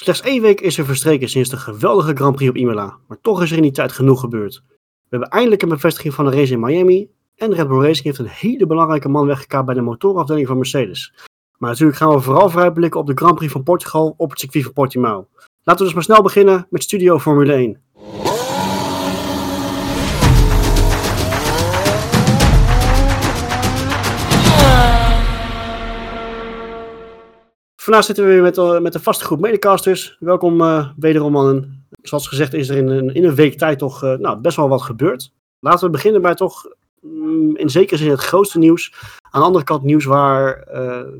Slechts één week is er verstreken sinds de geweldige Grand Prix op Imola, maar toch is er in die tijd genoeg gebeurd. We hebben eindelijk een bevestiging van de race in Miami en Red Bull Racing heeft een hele belangrijke man weggekaapt bij de motorafdeling van Mercedes. Maar natuurlijk gaan we vooral vooruitblikken op de Grand Prix van Portugal op het circuit van Portimao. Laten we dus maar snel beginnen met Studio Formule 1. Vandaag zitten we weer met, uh, met een vaste groep medecasters. Welkom uh, wederom mannen. Zoals gezegd is er in een, in een week tijd toch uh, nou, best wel wat gebeurd. Laten we beginnen bij toch mm, in zekere zin het grootste nieuws. Aan de andere kant nieuws waar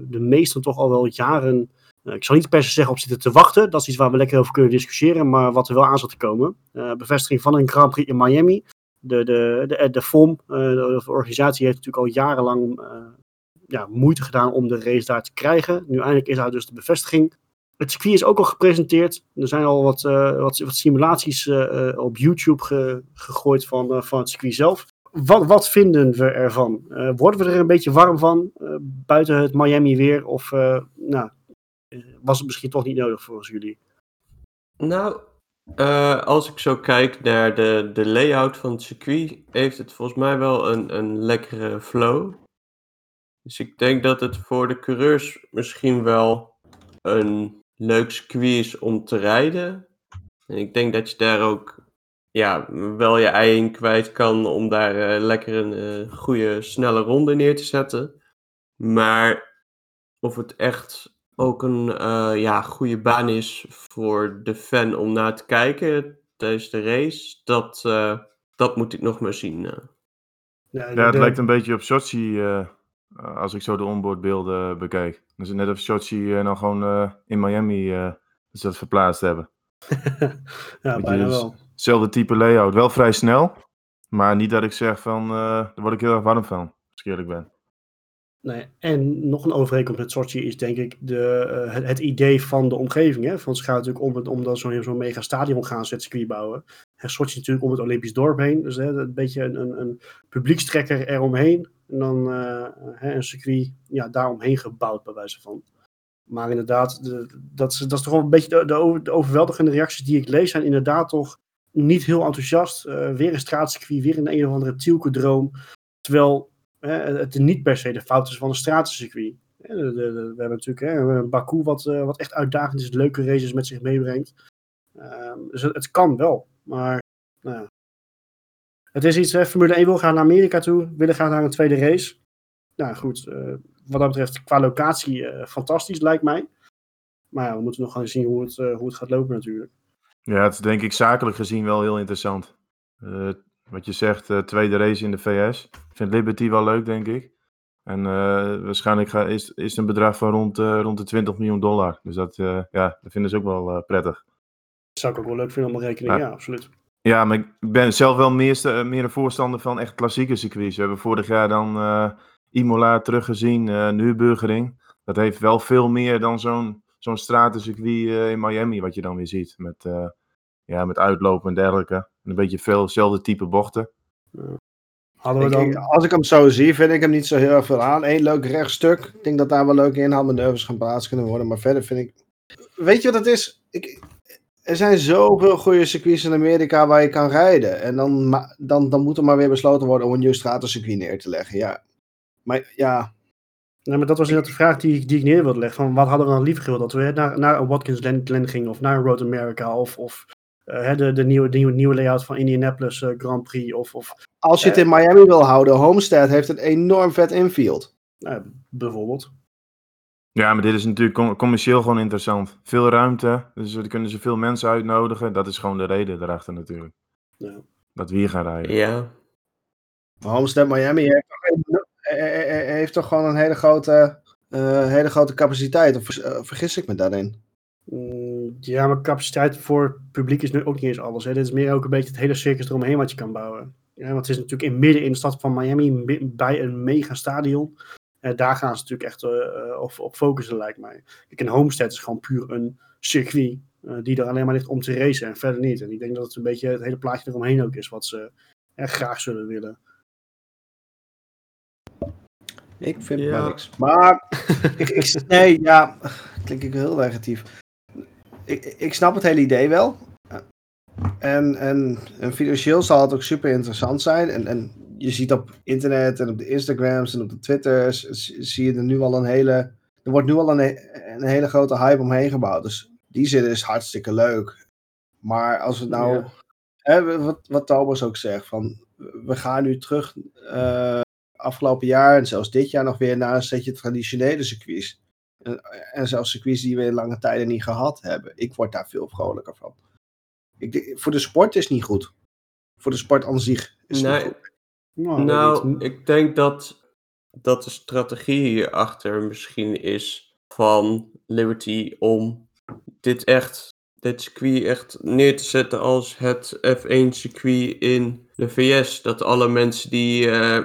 de meesten toch al wel jaren, ik zal niet per se zeggen op zitten te wachten. Dat is iets waar we lekker over kunnen discussiëren, maar wat er wel aan zat te komen. bevestiging van een Grand Prix in Miami. De, de, de, de FOM, de, de organisatie, heeft natuurlijk al jarenlang ja, moeite gedaan om de race daar te krijgen. Nu eindelijk is daar dus de bevestiging. Het circuit is ook al gepresenteerd. Er zijn al wat, uh, wat, wat, simulaties uh, op YouTube ge, gegooid van, van het circuit zelf. Wat, wat vinden we ervan? worden we er een beetje warm van buiten het Miami weer? Of nou, was het misschien toch niet nodig volgens jullie? Nou, als ik zo kijk naar de, de layout van het circuit, heeft het volgens mij wel een, een lekkere flow. Dus ik denk dat het voor de coureurs misschien wel een leuk circuit is om te rijden. En ik denk dat je daar ook ja, wel je ei in kwijt kan om daar uh, lekker een uh, goede, snelle ronde neer te zetten. Maar of het echt ook een uh, ja, goede baan is voor de fan om naar te kijken tijdens de race, dat, dat moet ik nog maar zien. Ja, ja het lijkt een beetje op Sochi eh, als ik zo de onboardbeelden bekijk. Dan is het net of Sochi uh, nou gewoon uh, in Miami uh, dat verplaatst hebben. ja, bijna dus, wel. Hetzelfde type layout. Wel vrij snel. Maar niet dat ik zeg van, daar word ik heel erg warm van. Als ik eerlijk ben. Nee, en nog een overeenkomst met Sochi is denk ik de, uh, het, het, idee van de omgeving. Hè? Want het gaat natuurlijk om, het, om zo'n zo mega stadion gaan ze het circuit bouwen. En Sochi natuurlijk om het Olympisch dorp heen. Dus hè, een beetje een, een, een publiekstrekker eromheen. En dan uh, een circuit ja, daaromheen gebouwd, bij wijze van. Maar inderdaad, de, dat, is, dat is toch wel een beetje de, de, de, overweldigende reacties die ik lees, zijn inderdaad toch niet heel enthousiast. Uh, weer een straatcircuit, weer een een of andere Tielke-droom. Terwijl het niet per se de fout is van een stratencircuit. we hebben natuurlijk hè, Baku, wat, uh, wat echt uitdagend is, leuke races met zich meebrengt. Ehm, dus het, het, kan wel, maar nou, het is iets, hè, Formule 1 wil gaan naar Amerika toe, willen gaan naar een tweede race. Nou goed, uh, wat dat betreft qua locatie uh, fantastisch lijkt mij. Maar ja, we moeten nog gaan zien hoe het, hoe het gaat lopen natuurlijk. Ja, het is denk ik zakelijk gezien wel heel interessant. Wat je zegt, tweede race in de VS. Ik vind Liberty wel leuk, denk ik. En uh, waarschijnlijk ga, is, is een bedrag van rond, uh, rond de 20 miljoen dollar. Dus dat, ja, dat vinden ze ook wel prettig. Dat zou ik ook wel leuk vinden om een rekening, ja, absoluut. Ja, maar ik ben zelf wel meer, meer een voorstander van echt klassieke circuits. We hebben vorig jaar dan Imola teruggezien, nu Burgering. Dat heeft wel veel meer dan zo'n zo'n stratencircuit in Miami, wat je dan weer ziet. Met, ja, met uitlopen en dergelijke. Een beetje veel hetzelfde type bochten. Hadden we dan... als ik hem zo zie, vind ik hem niet zo heel erg veel aan. Eén leuk rechtstuk. Ik denk dat daar wel leuke inhaalmanoeuvres gaan plaats kunnen worden. Maar verder vind ik... Weet je wat het is? Ik... Er zijn zoveel goede circuits in Amerika waar je kan rijden. En dan, dan, dan moet er maar weer besloten worden om een nieuw stratencircuit neer te leggen. Ja. Maar ja, maar dat was inderdaad de vraag die, die ik neer wilde leggen. Van wat hadden we dan liever gewild? Dat we naar, naar een Watkins Glen gingen of naar een Road America of, of uh, de, de, nieuwe, de nieuwe layout van Indianapolis uh, Grand Prix. Of, of, Als je het in Miami wil houden, Homestead heeft een enorm vet infield. bijvoorbeeld. Ja, maar dit is natuurlijk commercieel gewoon interessant. Veel ruimte, dus er kunnen ze veel mensen uitnodigen. Dat is gewoon de reden erachter natuurlijk. Ja. Dat we hier gaan rijden. Ja. Homestead Miami heeft toch, heeft toch gewoon een hele grote, uh, hele grote capaciteit. Of vergis ik me daarin? Mm, ja, maar capaciteit voor publiek is nu ook niet eens alles. Hè. Dit is meer ook een beetje het hele circus eromheen wat je kan bouwen. Ja, want het is natuurlijk in midden in de stad van Miami, bij een mega stadion. Uh, daar gaan ze natuurlijk echt uh, op, op, focussen, lijkt mij. Kijk, een Homestead is gewoon puur een circuit uh, die er alleen maar ligt om te racen en verder niet. En ik denk dat het een beetje het hele plaatje eromheen ook is wat ze graag zullen willen. Ik vind ja. maar niks. Maar, ik, ik, nee, ja, klink ik heel negatief ik, ik snap het hele idee wel. En, en, en financieel zal het ook super interessant zijn. En, en je ziet op internet en op de Instagrams en op de Twitters, zie je er nu al een hele, er wordt nu al een, een hele grote hype omheen gebouwd. Dus die zin is hartstikke leuk. Maar als we nou, Ja. hè, wat, wat Thomas ook zegt, van we gaan nu terug eh, afgelopen jaar en zelfs dit jaar nog weer naar een setje traditionele circuits. En, en zelfs circuits die we in lange tijden niet gehad hebben. Ik word daar veel vrolijker van. Ik, voor de sport is het niet goed. Voor de sport aan zich is het Nee, niet goed. Nou, Nou, ik denk dat, dat de strategie hierachter misschien is van Liberty om dit echt, dit circuit echt neer te zetten als het F1-circuit in de VS. Dat alle mensen die eh,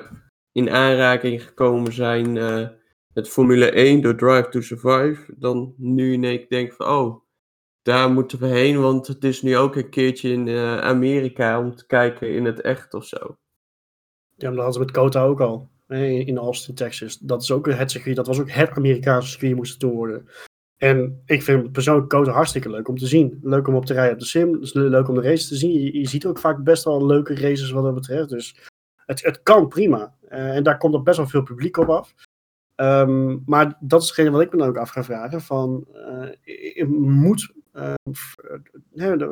in aanraking gekomen zijn eh, met Formule 1 door Drive to Survive, dan nu in keer denken van, oh, daar moeten we heen, want het is nu ook een keertje in eh, Amerika om te kijken in het echt of zo. Ja, dat hadden ze met Kota ook al. In in Austin, Texas. Dat is ook het circuit. Dat was ook het Amerikaanse circuit moest het toen worden. En ik vind persoonlijk Kota hartstikke leuk om te zien. Leuk om op te rijden op de sim. Le- leuk om de races te zien. Je, ziet ook vaak best wel leuke races wat dat betreft. Dus het, het kan prima. Eh, en daar komt ook best wel veel publiek op af. Ehm, maar dat is hetgene wat ik me dan ook af ga vragen. Van, eh, moet eh,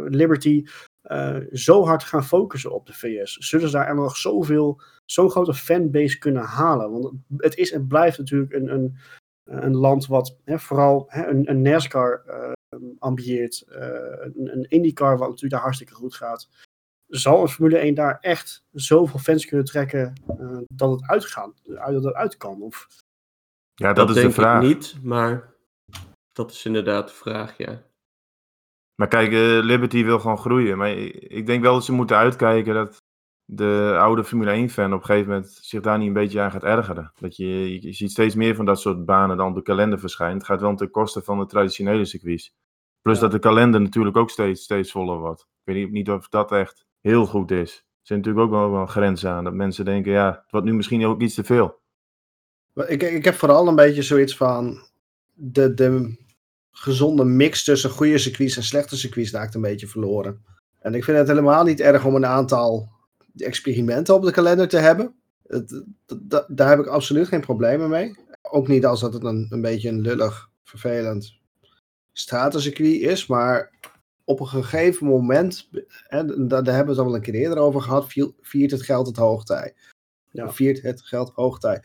Liberty eh, zo hard gaan focussen op de VS? Zullen ze daar nog zoveel zo'n grote fanbase kunnen halen. Want het is en blijft natuurlijk een, een, een land wat hè, vooral hè, een, een NASCAR eh, ambieert. eh, een, een IndyCar wat natuurlijk daar hartstikke goed gaat. Zal een Formule 1 daar echt zoveel fans kunnen trekken eh, dat het uitgaan, dat het uit kan? Of, Ja, dat, is de denk vraag. ik niet, maar dat is inderdaad de vraag, ja. Maar kijk, eh, Liberty wil gewoon groeien. Maar ik denk wel dat ze moeten uitkijken dat de oude Formule 1-fan op een gegeven moment zich daar niet een beetje aan gaat ergeren. Dat je, je, je ziet steeds meer van dat soort banen dan op de kalender verschijnt. Het gaat wel ten koste van de traditionele circuits. Plus Ja. dat de kalender natuurlijk ook steeds, steeds voller wordt. Ik weet niet, of dat echt heel goed is. Er zijn natuurlijk ook wel, wel grenzen aan. Dat mensen denken, ja, het wordt nu misschien ook iets te veel. Ik, ik heb vooral een beetje zoiets van de, de gezonde mix tussen goede circuits en slechte circuits raakt een beetje verloren. En ik vind het helemaal niet erg om een aantal experimenten op de kalender te hebben. Het, dat- dat- daar heb ik absoluut geen problemen mee. Ook niet als dat het een, een beetje een lullig, vervelend stratencircuit is. Maar op een gegeven moment, en daar, daar hebben we het al een keer eerder over gehad, viert het geld het hoogtij. Ja. Viert het geld hoogtij.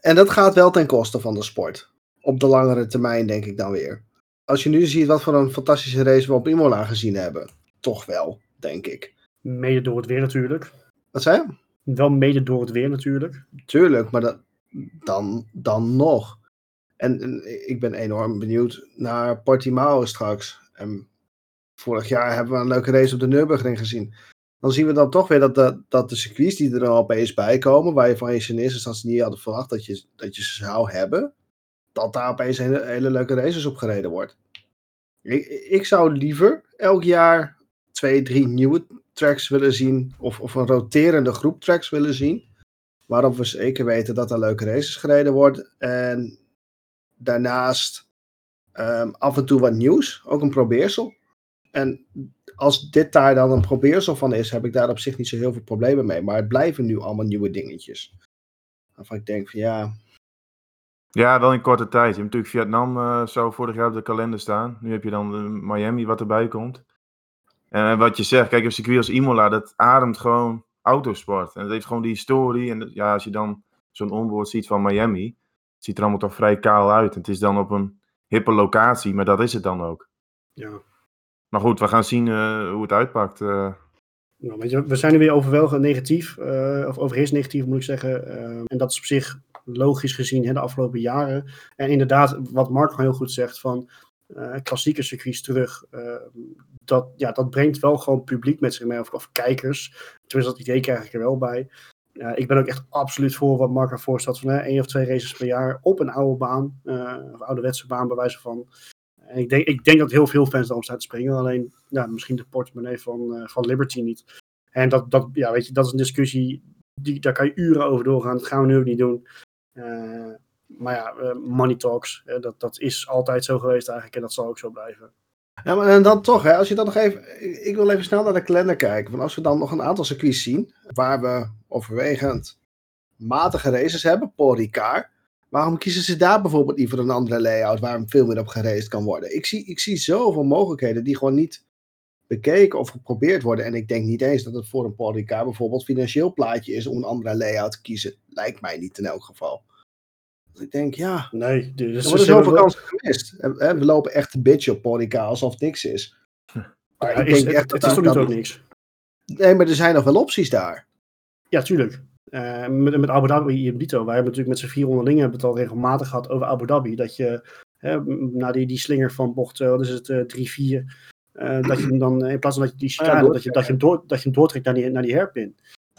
En dat gaat wel ten koste van de sport. Op de langere termijn, denk ik dan weer. Als je nu ziet wat voor een fantastische race we op Imola gezien hebben. Toch wel, denk ik. mede door het weer natuurlijk. Wat zei je? Wel mede door het weer natuurlijk. Tuurlijk, maar dat, dan, dan nog. En, en ik ben enorm benieuwd naar Portimao straks. En vorig jaar hebben we een leuke race op de Nürburgring gezien. Dan zien we dan toch weer dat de, dat de circuits die er dan opeens bij komen, waar je van je in eerste instantie niet hadden verwacht dat je, dat je ze zou hebben, dat daar opeens hele, hele leuke races op gereden wordt. Ik, ik zou liever elk jaar twee, drie nieuwe tracks willen zien, of, of een roterende groep tracks willen zien, waarop we zeker weten dat er leuke races gereden wordt. En daarnaast ehm, af en toe wat nieuws, ook een probeersel. En als dit daar dan een probeersel van is, heb ik daar op zich niet zo heel veel problemen mee. Maar het blijven nu allemaal nieuwe dingetjes. Waarvan ik denk van ja, Ja, wel in korte tijd. Je hebt natuurlijk Vietnam eh zou vorig jaar op de kalender staan. Nu heb je dan eh, Miami wat erbij komt. En wat je zegt, kijk, een circuit als Imola, dat ademt gewoon autosport. En dat heeft gewoon die historie. En dat- ja, als je dan zo'n onboard ziet van Miami, het ziet er allemaal toch vrij kaal uit. En het is dan op een hippe locatie, maar dat is het dan ook. Ja. Maar goed, we gaan zien eh, hoe het uitpakt. eh. Nou, weet je, we zijn nu weer overweldigend negatief, eh, of overheerst negatief moet ik zeggen. eh, en dat is op zich logisch gezien hè, de afgelopen jaren. En inderdaad, wat Mark heel goed zegt, van eh, klassieke circuits terug. eh, dat, ja, dat brengt wel gewoon publiek met zich mee, of, of kijkers. Tenminste, dat idee krijg ik er wel bij. Ja, ik ben ook echt absoluut voor wat Mark ervoor staat van hè, één of twee races per jaar op een oude baan. eh of ouderwetse baan, bij wijze van. En ik denk, ik denk dat heel veel fans daarom staan te springen. Alleen ja, misschien de portemonnee van, eh, van Liberty niet. En dat, dat, ja, weet je, dat is een discussie, die, daar kan je uren over doorgaan. Dat gaan we nu ook niet doen. Eh, maar ja, eh, money talks, dat, dat is altijd zo geweest eigenlijk en dat zal ook zo blijven. Ja, maar en dan toch, hè, als je dan nog even. ik- wil even snel naar de kalender kijken. Want als we dan nog een aantal circuits zien. waar we overwegend matige races hebben, Paul. Waarom kiezen ze daar bijvoorbeeld niet voor een andere layout. waar veel meer op geraced kan worden? Ik zie, ik zie zoveel mogelijkheden die gewoon niet bekeken of geprobeerd worden. En ik denk niet eens dat het voor een Paul Ricard bijvoorbeeld financieel plaatje is om een andere layout te kiezen. Lijkt mij niet in elk geval. Dus ik denk, ja, Nee, dus er worden zoveel kansen gemist. En, hè, we lopen echt te bitchen op Porica alsof het niks is. Maar Ja, ik is, denk echt het dat is toch niet ook niks? Nee, maar er zijn nog wel opties daar. Ja, tuurlijk. Eh, met, met Abu Dhabi en Bito, wij hebben natuurlijk met z'n vier onderlingen hebben het al regelmatig gehad over Abu Dhabi. Dat je hè, na die, die slinger van bocht, eh, wat is het, eh, 3-4, eh, dat je hem dan in plaats van dat je die chicane, door- dat, je, dat, je hem door, dat je hem doortrekt naar die, naar die hairpin.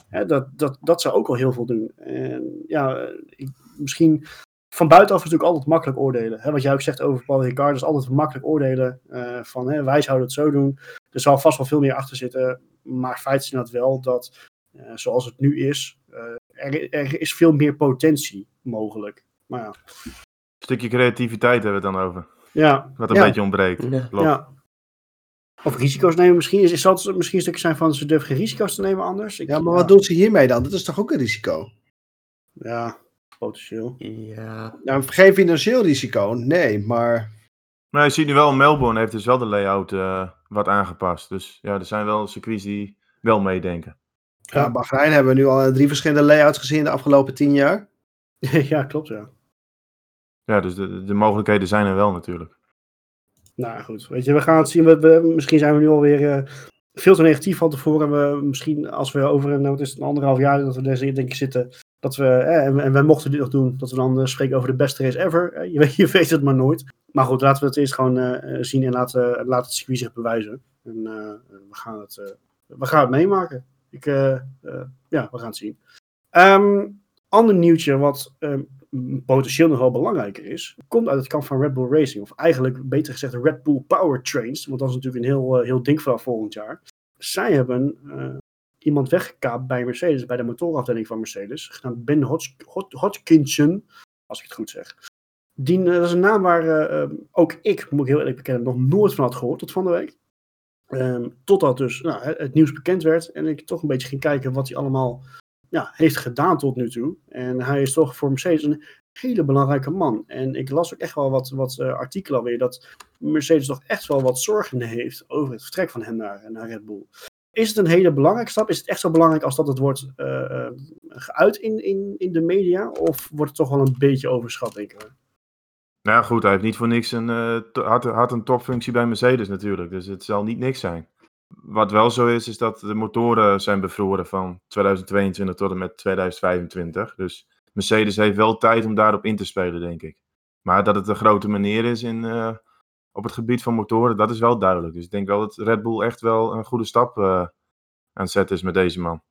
Hè, dat, dat, dat zou ook al heel veel doen. En ja, eh, ik, misschien van buitenaf is het natuurlijk altijd makkelijk oordelen. Hè, wat jij ook zegt over Paul Ricard, is altijd makkelijk oordelen eh, van hè, wij zouden het zo doen. Er zal vast wel veel meer achter zitten. Maar feit is inderdaad wel dat eh, zoals het nu is, eh, er, er is veel meer potentie mogelijk. Maar ja, Een stukje creativiteit hebben we het dan over. ja, Wat een Ja. beetje ontbreekt. Ja. Of risico's nemen misschien. Is, is dat misschien een stukje zijn van ze durven geen risico's te nemen anders? Ik- Ja, maar wat doen ze hiermee dan? Dat is toch ook een risico? Ja, potentieel. Ja, Nou, geen financieel risico, nee, maar Maar je ziet nu wel, Melbourne heeft dus wel de layout eh, wat aangepast. Dus ja, er zijn wel circuits die wel meedenken. ja. Ja. Bahrein hebben we nu al drie verschillende layouts gezien de afgelopen tien jaar. ja, klopt ja. Ja, dus de, de mogelijkheden zijn er wel natuurlijk. Nou goed, weet je, we gaan het zien. We, misschien zijn we nu alweer eh, veel te negatief van tevoren. En we, misschien als we over een, nou, wat is het, een anderhalf jaar dat we daar denk ik zitten. Dat we, eh, en, wij mochten dit nog doen, dat we dan eh, spreken over de beste race ever. Je, weet, je weet het maar nooit. Maar goed, laten we het eerst gewoon zien en laten, laten het circuit zich bewijzen. En we, gaan het, we gaan het meemaken. Ik, ja, we gaan het zien. Ehm, ander nieuwtje wat ehm, potentieel nog belangrijker is, komt uit het kamp van Red Bull Racing. Of eigenlijk, beter gezegd, Red Bull Powertrains. Want dat is natuurlijk een heel, eh, heel ding vanaf volgend jaar. Zij hebben eh, iemand weggekaapt bij Mercedes, bij de motorafdeling van Mercedes. Genaamd Ben Hodg Hod- Hodgkinson, als ik het goed zeg. Die, eh, dat is een naam waar ook ik, moet ik heel eerlijk bekennen, nog nooit van had gehoord tot van de week. Ehm, totdat dus nou, het, het nieuws bekend werd en ik toch een beetje ging kijken wat hij allemaal ja, heeft gedaan tot nu toe. En hij is toch voor Mercedes een hele belangrijke man. En ik las ook echt wel wat, wat eh, artikelen alweer dat Mercedes toch echt wel wat zorgen heeft over het vertrek van hem naar, naar Red Bull. Is het een hele belangrijke stap? Is het echt zo belangrijk als dat het wordt eh, eh, geuit in, in, in de media? Of wordt het toch wel een beetje overschat, denk ik? Nou goed, hij heeft niet voor niks een, to- had, had een topfunctie bij Mercedes natuurlijk. Dus het zal niet niks zijn. Wat wel zo is, is dat de motoren zijn bevroren van 2022 tot en met 2025. Dus Mercedes heeft wel tijd om daarop in te spelen, denk ik. Maar dat het een grote meneer is in, eh, op het gebied van motoren, dat is wel duidelijk. Dus ik denk wel dat Red Bull echt wel een goede stap eh, aan het zetten is met deze man.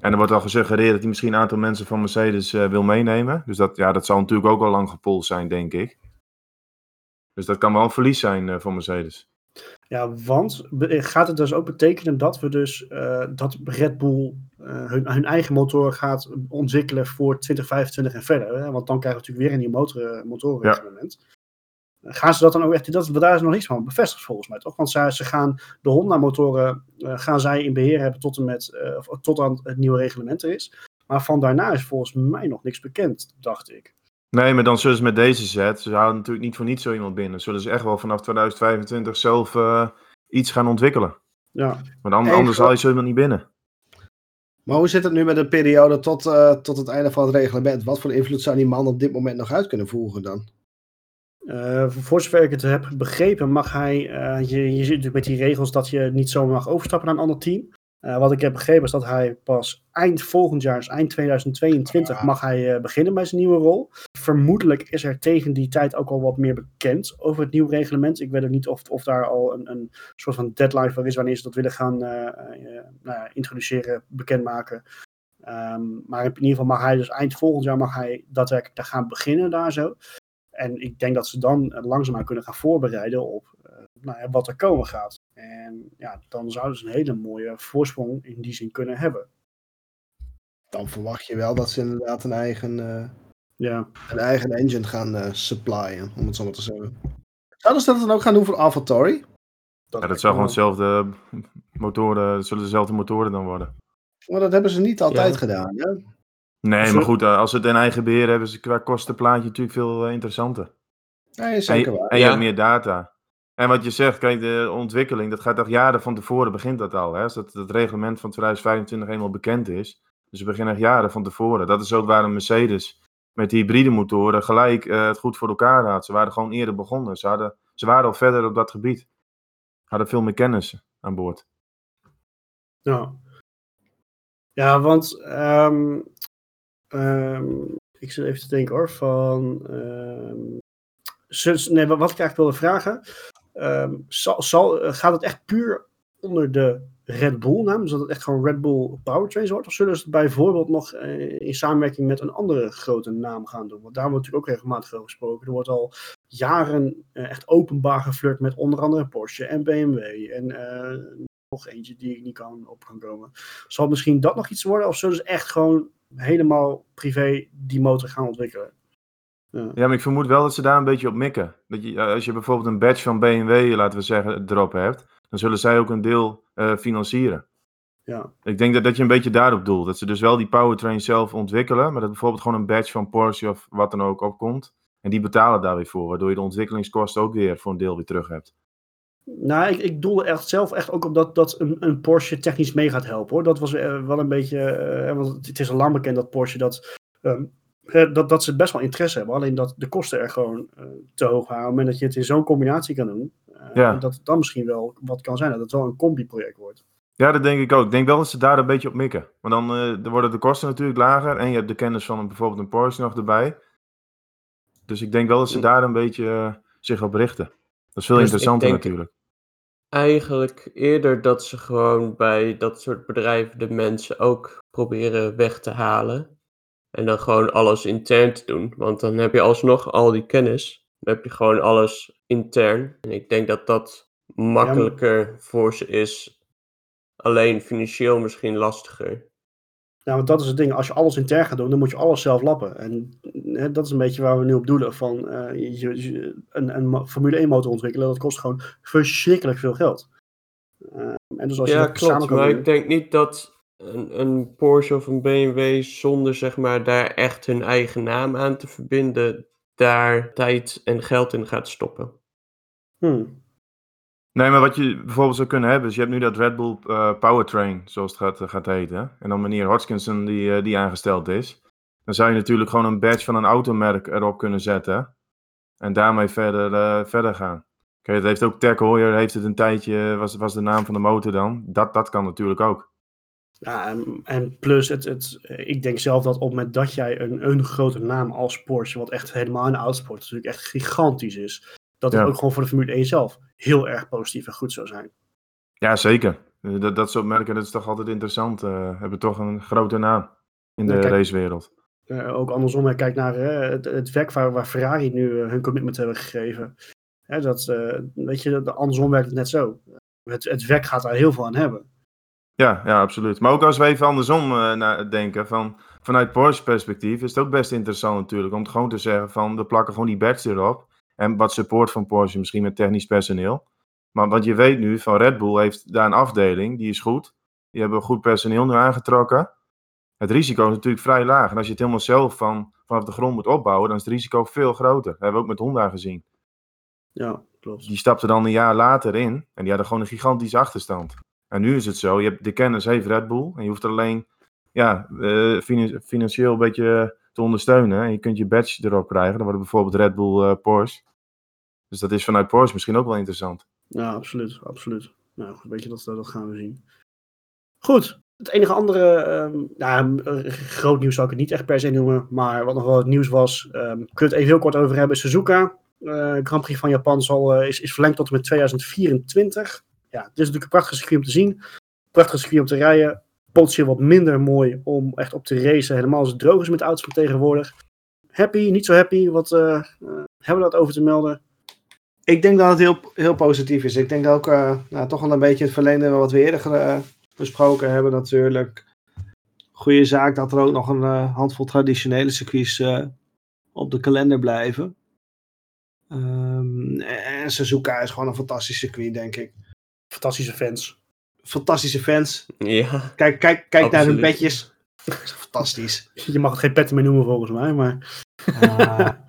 En er wordt al gesuggereerd dat hij misschien een aantal mensen van Mercedes eh, wil meenemen. Dus dat, ja, dat zal natuurlijk ook al lang gepolst zijn, denk ik. Dus dat kan wel een verlies zijn voor Mercedes. Ja, want be- gaat het dus ook betekenen dat we dus eh, dat Red Bull eh, hun, hun eigen motor gaat ontwikkelen voor 2025 en verder? Hè? Want dan krijgen we natuurlijk weer een nieuw motor, motorreglement. Gaan ze dat dan ook echt, dat, daar is nog niks van bevestigd volgens mij toch? Want zij, ze gaan de Honda-motoren eh, gaan zij in beheer hebben tot en met, eh, tot aan het nieuwe reglement er is. Maar van daarna is volgens mij nog niks bekend, dacht ik. Nee, maar dan zullen ze met deze set, ze houden natuurlijk niet voor niets zo iemand binnen. Zullen ze echt wel vanaf 2025 zelf eh, iets gaan ontwikkelen. Ja, Want an- Even- anders haal je zo iemand niet binnen. Maar hoe zit het nu met de periode tot, eh, tot het einde van het reglement? Wat voor invloed zou die man op dit moment nog uit kunnen voeren dan? Eh, voor zover ik het heb begrepen, mag hij. eh, je, je zit natuurlijk met die regels dat je niet zomaar mag overstappen naar een ander team. Eh, wat ik heb begrepen is dat hij pas eind volgend jaar, dus eind 2022, Ah. mag hij eh, beginnen bij zijn nieuwe rol. Vermoedelijk is er tegen die tijd ook al wat meer bekend over het nieuwe reglement. Ik weet ook niet of, of daar al een, een soort van deadline voor is wanneer ze dat willen gaan eh, nou introduceren, bekendmaken. Ehm, maar in ieder geval mag hij dus eind volgend jaar mag hij daadwerkelijk daar gaan beginnen daar zo. En ik denk dat ze dan langzaamaan kunnen gaan voorbereiden op nou ja, wat er komen gaat. En ja, dan zouden ze een hele mooie voorsprong in die zin kunnen hebben. Dan verwacht je wel dat ze inderdaad een eigen, eh, Ja, een eigen engine gaan eh supplyen, om het zo maar te zeggen. Zouden ze dat dan ook gaan doen voor AlphaTauri? Ja, dat zou gewoon hetzelfde motoren, zullen dezelfde motoren dan worden. Maar dat hebben ze niet altijd Ja. gedaan. Hè? Nee, maar goed, eh, als ze het in eigen beheer hebben, is het qua kostenplaatje natuurlijk veel interessanter. Nee, zeker waar. en je Ja. hebt meer data. En wat je zegt, kijk, de ontwikkeling, dat gaat echt jaren van tevoren begint dat al. Hè? Als dat, dat reglement van 2025 eenmaal bekend is. Dus we beginnen jaren van tevoren. Dat is ook waarom Mercedes met die hybride motoren gelijk eh, het goed voor elkaar had. Ze waren gewoon eerder begonnen. Ze, hadden, ze waren al verder op dat gebied. Hadden veel meer kennis aan boord. Ja. Ja, want ehm, ehm, ik zit even te denken hoor, van... ehm, nee, wat ik eigenlijk wilde vragen, ehm, zal, zal, eh, gaat het echt puur onder de Red Bull naam, dus dat het echt gewoon Red Bull Powertrains wordt, of zullen ze het bijvoorbeeld nog eh, in samenwerking met een andere grote naam gaan doen? Want daar wordt natuurlijk ook regelmatig over gesproken. Er wordt al jaren eh, echt openbaar geflirt met onder andere Porsche en BMW en nog eentje die ik niet kan op kan komen. Zal misschien dat nog iets worden? Of zullen ze echt gewoon helemaal privé die motor gaan ontwikkelen? Ja. Ja, maar ik vermoed wel dat ze daar een beetje op mikken. Dat je, als je bijvoorbeeld een badge van BMW, laten we zeggen, erop hebt, dan zullen zij ook een deel eh, financieren. Ja. Ik denk dat, dat je een beetje daarop doelt. Dat ze dus wel die powertrain zelf ontwikkelen, maar dat bijvoorbeeld gewoon een badge van Porsche of wat dan ook opkomt. En die betalen daar weer voor, waardoor je de ontwikkelingskosten ook weer voor een deel weer terug hebt. Nou, ik, ik doelde echt zelf echt ook op dat, dat een, een Porsche technisch mee gaat helpen hoor. Dat was eh, wel een beetje, eh, want het is al lang bekend dat Porsche dat, ehm, eh, dat, dat ze best wel interesse hebben. Alleen dat de kosten er gewoon eh, te hoog het moment dat je het in zo'n combinatie kan doen, eh, Ja. dat het dan misschien wel wat kan zijn. Dat het wel een combi-project wordt. Ja, dat denk ik ook. Ik denk wel dat ze daar een beetje op mikken. Want dan, eh, worden de kosten natuurlijk lager en je hebt de kennis van een, bijvoorbeeld een Porsche nog erbij. Dus ik denk wel dat ze daar een beetje eh, zich op richten. Dat is veel Dus interessanter natuurlijk. Eigenlijk eerder dat ze gewoon bij dat soort bedrijven de mensen ook proberen weg te halen. En dan gewoon alles intern te doen. Want dan heb je alsnog al die kennis. Dan heb je gewoon alles intern. En ik denk dat dat makkelijker voor ze is. Alleen financieel misschien lastiger. Ja, want dat is het ding. Als je alles intern gaat doen, dan moet je alles zelf lappen. En hè, dat is een beetje waar we nu op doelen. Van, eh, je, je- een, een Formule 1 motor ontwikkelen, dat kost gewoon verschrikkelijk veel geld. Eh, en dus als je ja, dat klopt. Maar doen- ik denk niet dat een, een Porsche of een BMW zonder zeg maar daar echt hun eigen naam aan te verbinden, daar tijd en geld in gaat stoppen. Hmm. Nee, maar wat je bijvoorbeeld zou kunnen hebben, is je hebt nu dat Red Bull eh, Powertrain, zoals het gaat, gaat heten. En dan meneer Hodgkinson die, eh, die aangesteld is. Dan zou je natuurlijk gewoon een badge van een automerk erop kunnen zetten. En daarmee verder, eh, verder gaan. Kijk, het heeft ook Tech Heuer, heeft het een tijdje, was, was de naam van de motor dan. Dat, dat kan natuurlijk ook. Ja, en, en plus, het, het, eh, ik denk zelf dat op het moment dat jij een, een grote naam als Porsche, wat echt helemaal de autosport natuurlijk echt gigantisch is, dat het Ja. ook gewoon voor de Formule 1 zelf heel erg positief en goed zou zijn. Ja, zeker. Eh, Dat, dat soort merken, dat is toch altijd interessant. eh hebben toch een grote naam in de Ja, kijk. racewereld. Ook andersom, hè, kijk naar het, het werk waar, waar Ferrari nu hun commitment hebben gegeven. Hè, dat, weet je, andersom werkt het net zo. Het, het werk gaat daar heel veel aan hebben. Ja, ja, absoluut. Maar ook als we even andersom eh, naar denken, van, vanuit Porsche perspectief, is het ook best interessant natuurlijk om gewoon te zeggen van, we plakken gewoon die badge erop. En wat support van Porsche, misschien met technisch personeel. Maar wat je weet nu, van Red Bull heeft daar een afdeling, die is goed. Die hebben goed personeel nu aangetrokken. Het risico is natuurlijk vrij laag. En als je het helemaal zelf van, vanaf de grond moet opbouwen, dan is het risico veel groter. Dat hebben we ook met Honda gezien. Ja, klopt. Die stapten dan een jaar later in en die hadden gewoon een gigantische achterstand. En nu is het zo, je hebt de kennis heeft Red Bull en je hoeft er alleen ja, eh, finan- financieel een beetje te ondersteunen. En je kunt je badge erop krijgen, dan wordt bijvoorbeeld Red Bull eh, Porsche. Dus dat is vanuit Porsche misschien ook wel interessant. Ja, absoluut. absoluut. Nou, weet je, dat, dat gaan we zien. Goed. Het enige andere, nou, eh, groot nieuws zou ik het niet echt per se noemen, maar wat nog wel het nieuws was, ehm kunnen we het even heel kort over hebben. Suzuka, eh, Grand Prix van Japan zal, eh, is, is verlengd tot en met 2024. Ja, het is natuurlijk een prachtig circuit om te zien. Prachtig circuit om te rijden. Potentieel wat minder mooi om echt op te racen, helemaal als het droog is met auto's van tegenwoordig. Happy, niet zo happy, wat eh, eh, hebben we dat over te melden? Ik denk dat het heel, heel positief is. Ik denk ook eh, nou, toch wel een beetje het verlengde wat we eerder eh, besproken hebben natuurlijk. Goede zaak dat er ook nog een handvol traditionele circuits op de kalender blijven. Ehm, en Suzuka is gewoon een fantastische circuit, denk ik. Fantastische fans. Fantastische fans. Ja, Kijk, kijk, kijk naar hun bedjes. Is fantastisch. Je mag het geen petten meer noemen volgens mij, maar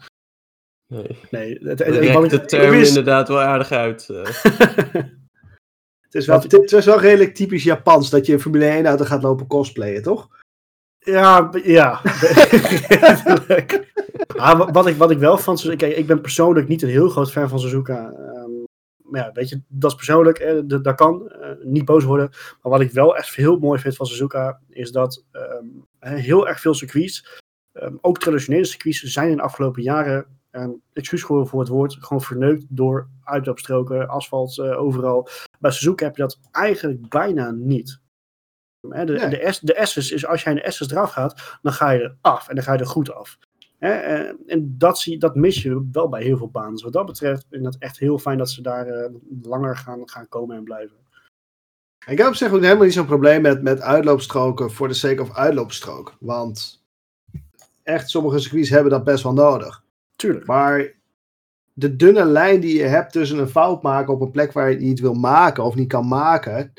nee. nee. Het, het, De term wist- inderdaad wel aardig uit. eh. het, is wel, het is wel redelijk typisch Japans dat je een Formule 1 auto gaat lopen cosplayen, toch? Ja, ja. Ah, wa- wat, ik, wat ik wel van. Kijk, ik ben persoonlijk niet een heel groot fan van Suzuka. Maar ja, weet je, dat is persoonlijk. d- dat kan. eh, niet boos worden. Maar wat ik wel echt heel mooi vind van Suzuka... is dat ehm, heel erg veel circuits... ehm, ook traditionele circuits zijn in de afgelopen jaren... ehm excuus voor, het woord... gewoon verneukt door uitloopstroken, asfalt eh, overal. Bij Suzuka heb je dat eigenlijk bijna niet. Hè, de, Nee. de, S, de S's is als jij in de S's eraf gaat, dan ga je er af en dan ga je er goed af. Eh, en dat, zie, dat mis je wel bij heel veel banen. Dus wat dat betreft vind ik het echt heel fijn dat ze daar eh, langer gaan, gaan komen en blijven. Ik heb op zich ook helemaal niet zo'n probleem met, met uitloopstroken voor de sake of uitloopstrook. Want echt, sommige circuits hebben dat best wel nodig. Tuurlijk. Maar de dunne lijn die je hebt tussen een fout maken op een plek waar je het niet wil maken of niet kan maken.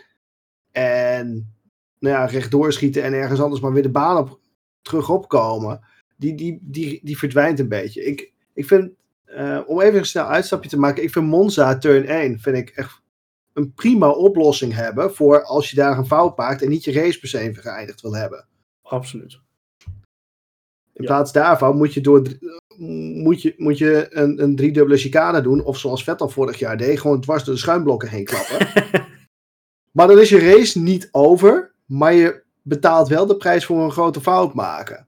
En nou ja, rechtdoor schieten en ergens anders maar weer de baan op, terug opkomen. Die, die, die, die verdwijnt een beetje. Ik, ik vind, eh, om even een snel uitstapje te maken. Ik vind Monza Turn 1 vind ik echt een prima oplossing hebben. Voor als je daar een fout maakt en niet je race per se geëindigd wil hebben. Absoluut. In Ja. plaats daarvan moet je, door, moet je, moet je een, een driedubbele chicane doen. Of zoals Vettel vorig jaar deed, gewoon dwars door de schuimblokken heen klappen. maar dan is je race niet over. Maar je betaalt wel de prijs voor een grote fout maken.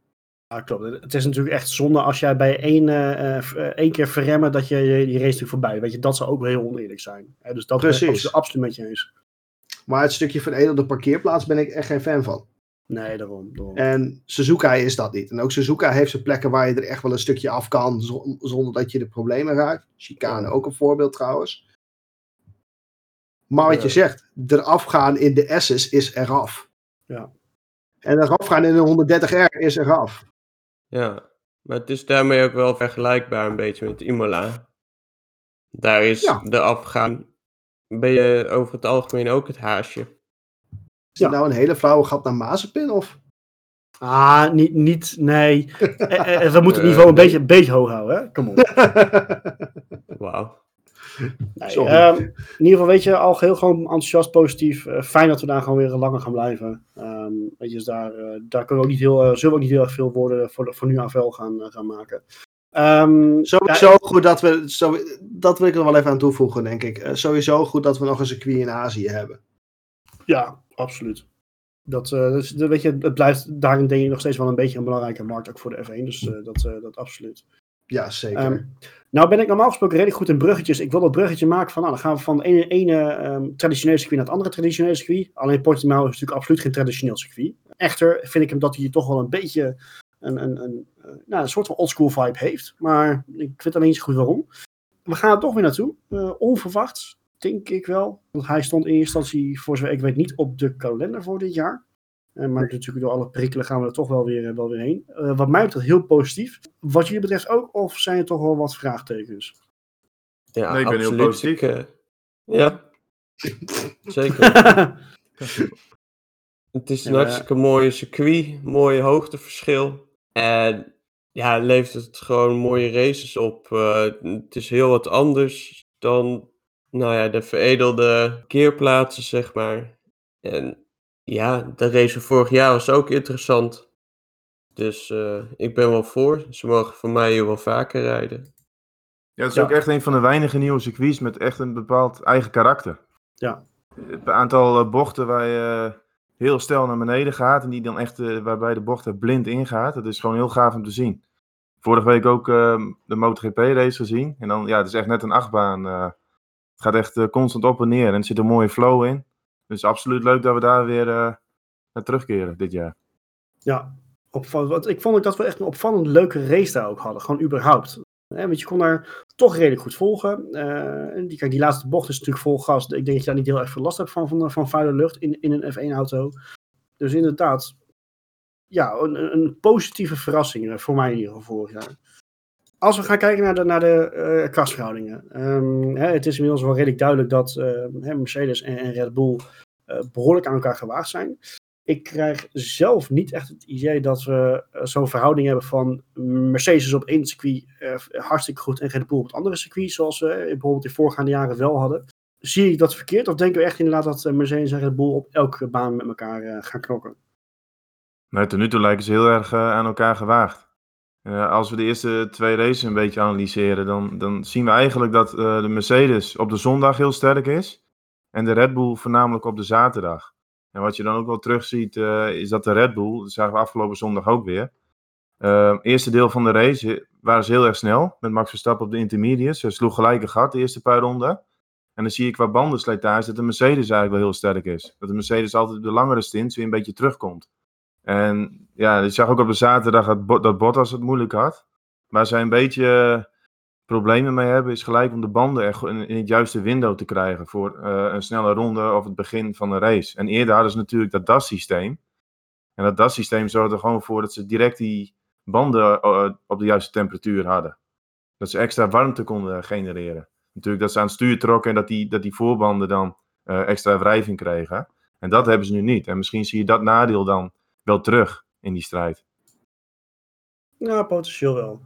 Ja, klopt. Het is natuurlijk echt zonde als jij bij één, eh, één keer verremmen dat je je race natuurlijk voorbij. Weet je, dat zou ook wel heel oneerlijk zijn. Hè, dus dat Precies. absoluut, absoluut met je eens. Maar het stukje veredelde parkeerplaats ben ik echt geen fan van. Nee, daarom. daarom. En Suzuka is dat niet. En ook Suzuka heeft zijn plekken waar je er echt wel een stukje af kan. zo- zonder dat je de problemen raakt. Chicane ook een voorbeeld trouwens. Maar wat je zegt, eraf gaan in de S's is eraf. Ja. En eraf gaan in een 130R is eraf. Ja, maar het is daarmee ook wel vergelijkbaar een beetje met Imola. Daar is Ja. de afgaan, ben je over het algemeen ook het haasje. Is Ja. nou een hele flauwe gat naar Mazepin? Of? Ah, niet, niet nee. Eh, eh, we moeten het Eh, niveau een beetje, een beetje hoog houden, hè? Kom op. Wauw. Nee, ehm, in ieder geval, weet je, al heel gewoon enthousiast, positief. Eh, fijn dat we daar gewoon weer langer gaan blijven. Ehm, weet je, dus daar, eh, daar kunnen we ook niet heel, eh, zullen we ook niet heel erg veel woorden voor, voor nu aan vuil gaan, gaan maken. Ehm, Sowieso goed dat we, zo, dat wil ik er wel even aan toevoegen, denk ik. Sowieso goed dat we nog een circuit in Azië hebben. Ja, absoluut. Dat, dus, weet je, het blijft daarin denk ik nog steeds wel een beetje een belangrijke markt, ook voor de F1. Dus eh, dat, dat absoluut. Ja, zeker. Ehm, nou ben ik normaal gesproken redelijk goed in bruggetjes. Ik wil dat bruggetje maken van, nou, dan gaan we van de ene, ene ehm, traditionele circuit naar het andere traditionele circuit. Alleen Portimao is natuurlijk absoluut geen traditioneel circuit. Echter vind ik hem dat hij toch wel een beetje een, een, een, eh, nou, een soort van oldschool vibe heeft. Maar ik weet alleen niet zo goed waarom. We gaan er toch weer naartoe. Eh, onverwachts, denk ik wel. Want hij stond in eerste instantie, voor zover ik weet, niet op de kalender voor dit jaar. Eh, maar natuurlijk door alle prikkelen gaan we er toch wel weer, eh, wel weer heen. Eh, wat mij betreft heel positief. Wat jullie betreft ook, of zijn er toch wel wat vraagtekens? Ja, Nee, ik ben heel positief. Ik, ja, zeker. Het is een Ja, hartstikke mooie circuit, mooie hoogteverschil. En ja, levert het gewoon mooie races op. Het is heel wat anders dan nou ja, de veredelde keerplaatsen, zeg maar. En ja, de race van vorig jaar was ook interessant. Dus eh, ik ben wel voor. Ze mogen voor mij hier wel vaker rijden. Ja, het is Ja. ook echt een van de weinige nieuwe circuits met echt een bepaald eigen karakter. Ja. Het aantal eh, bochten waar je eh, heel snel naar beneden gaat en die dan echt, waarbij de bocht er blind ingaat, dat is gewoon heel gaaf om te zien. Vorige week ook eh, de MotoGP race gezien. En dan, ja, het is echt net een achtbaan. eh. het gaat echt constant op en neer en er zit een mooie flow in. Dus absoluut leuk dat we daar weer eh, naar terugkeren dit jaar. Ja, opvallend. Want ik vond ook dat we echt een opvallend leuke race daar ook hadden. Gewoon überhaupt. Hè, want je kon daar toch redelijk goed volgen. Eh, die, kijk, die laatste bocht is natuurlijk vol gas. Ik denk dat je daar niet heel erg veel last hebt van, van, van vuile lucht in, in een F1-auto. Dus inderdaad, ja, een, een positieve verrassing eh, voor mij in ieder geval vorig jaar. Als we gaan kijken naar de, naar de uh, krachtsverhoudingen. Um, hè, het is inmiddels wel redelijk duidelijk dat uh, Mercedes en, Red Bull uh, behoorlijk aan elkaar gewaagd zijn. Ik krijg zelf niet echt het idee dat we zo'n verhouding hebben van Mercedes op één circuit hartstikke goed en Red Bull op het andere circuit, zoals we bijvoorbeeld in voorgaande jaren wel hadden. Zie ik dat verkeerd of denken we echt inderdaad dat Mercedes en Red Bull op elke baan met elkaar gaan knokken? Nee, tot nu toe lijken ze heel erg aan elkaar gewaagd. Uh, als we de eerste twee races een beetje analyseren, dan, dan zien we eigenlijk dat uh, de Mercedes op de zondag heel sterk is. En de Red Bull voornamelijk op de zaterdag. En wat je dan ook wel terugziet, uh, is dat de Red Bull, dat zagen we afgelopen zondag ook weer. eerste deel van de race waren ze heel erg snel. Met Max Verstappen op de intermediates. Ze sloeg gelijk een gat de eerste paar ronden. En dan zie je qua bandenslijtage dat de Mercedes eigenlijk wel heel sterk is. Dat de Mercedes altijd op de langere stints weer een beetje terugkomt. En ja, je zag ook op de zaterdag dat, dat Bottas het moeilijk had. Waar zij een beetje problemen mee hebben, is gelijk om de banden echt in, het juiste window te krijgen voor uh, een snelle ronde of het begin van de race. En eerder hadden ze natuurlijk dat DAS-systeem. En dat DAS-systeem zorgde er gewoon voor dat ze direct die banden uh, op de juiste temperatuur hadden. Dat ze extra warmte konden genereren. Natuurlijk dat ze aan het stuur trokken en dat die, dat die voorbanden dan extra wrijving kregen. En dat hebben ze nu niet. En misschien zie je dat nadeel dan wel terug in die strijd. Ja, potentieel wel.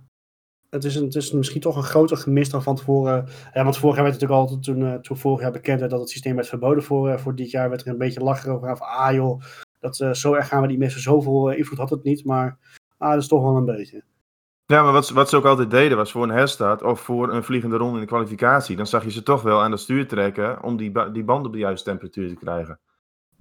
Het is, een, het is misschien toch een groter gemis dan van tevoren. Ja, want vorig jaar werd het natuurlijk altijd, toen, uh, toen vorig jaar bekend werd dat het systeem werd verboden voor, uh, voor dit jaar, werd er een beetje lachen over. Van, ah joh, dat, uh, zo erg gaan we die mensen zoveel invloed had het niet. Maar ah, dat is toch wel een beetje. Ja, maar wat, wat ze ook altijd deden was voor een herstart of voor een vliegende ronde in de kwalificatie. Dan zag je ze toch wel aan het stuur trekken om die, die band op de juiste temperatuur te krijgen.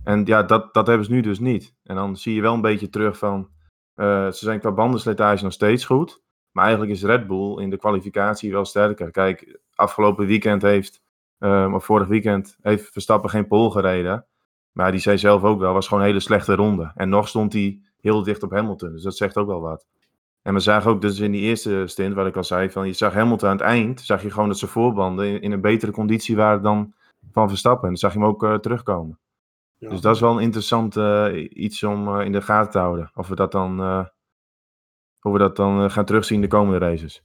En ja, dat, dat hebben ze nu dus niet. En dan zie je wel een beetje terug van. Uh, ze zijn qua bandenslijtage nog steeds goed. Maar eigenlijk is Red Bull in de kwalificatie wel sterker. Kijk, afgelopen weekend heeft. Uh, of vorig weekend heeft Verstappen geen pole gereden. Maar die zei zelf ook wel, was gewoon een hele slechte ronde. En nog stond hij heel dicht op Hamilton. Dus dat zegt ook wel wat. En we zagen ook dus in die eerste stint, wat ik al zei, van je zag Hamilton aan het eind, zag je gewoon dat zijn voorbanden in, een betere conditie waren dan van Verstappen. En dan zag je hem ook uh, terugkomen. Dus dat is wel een interessant uh, iets om uh, in de gaten te houden. Of we dat dan, uh, hoe we dat dan gaan terugzien de komende races.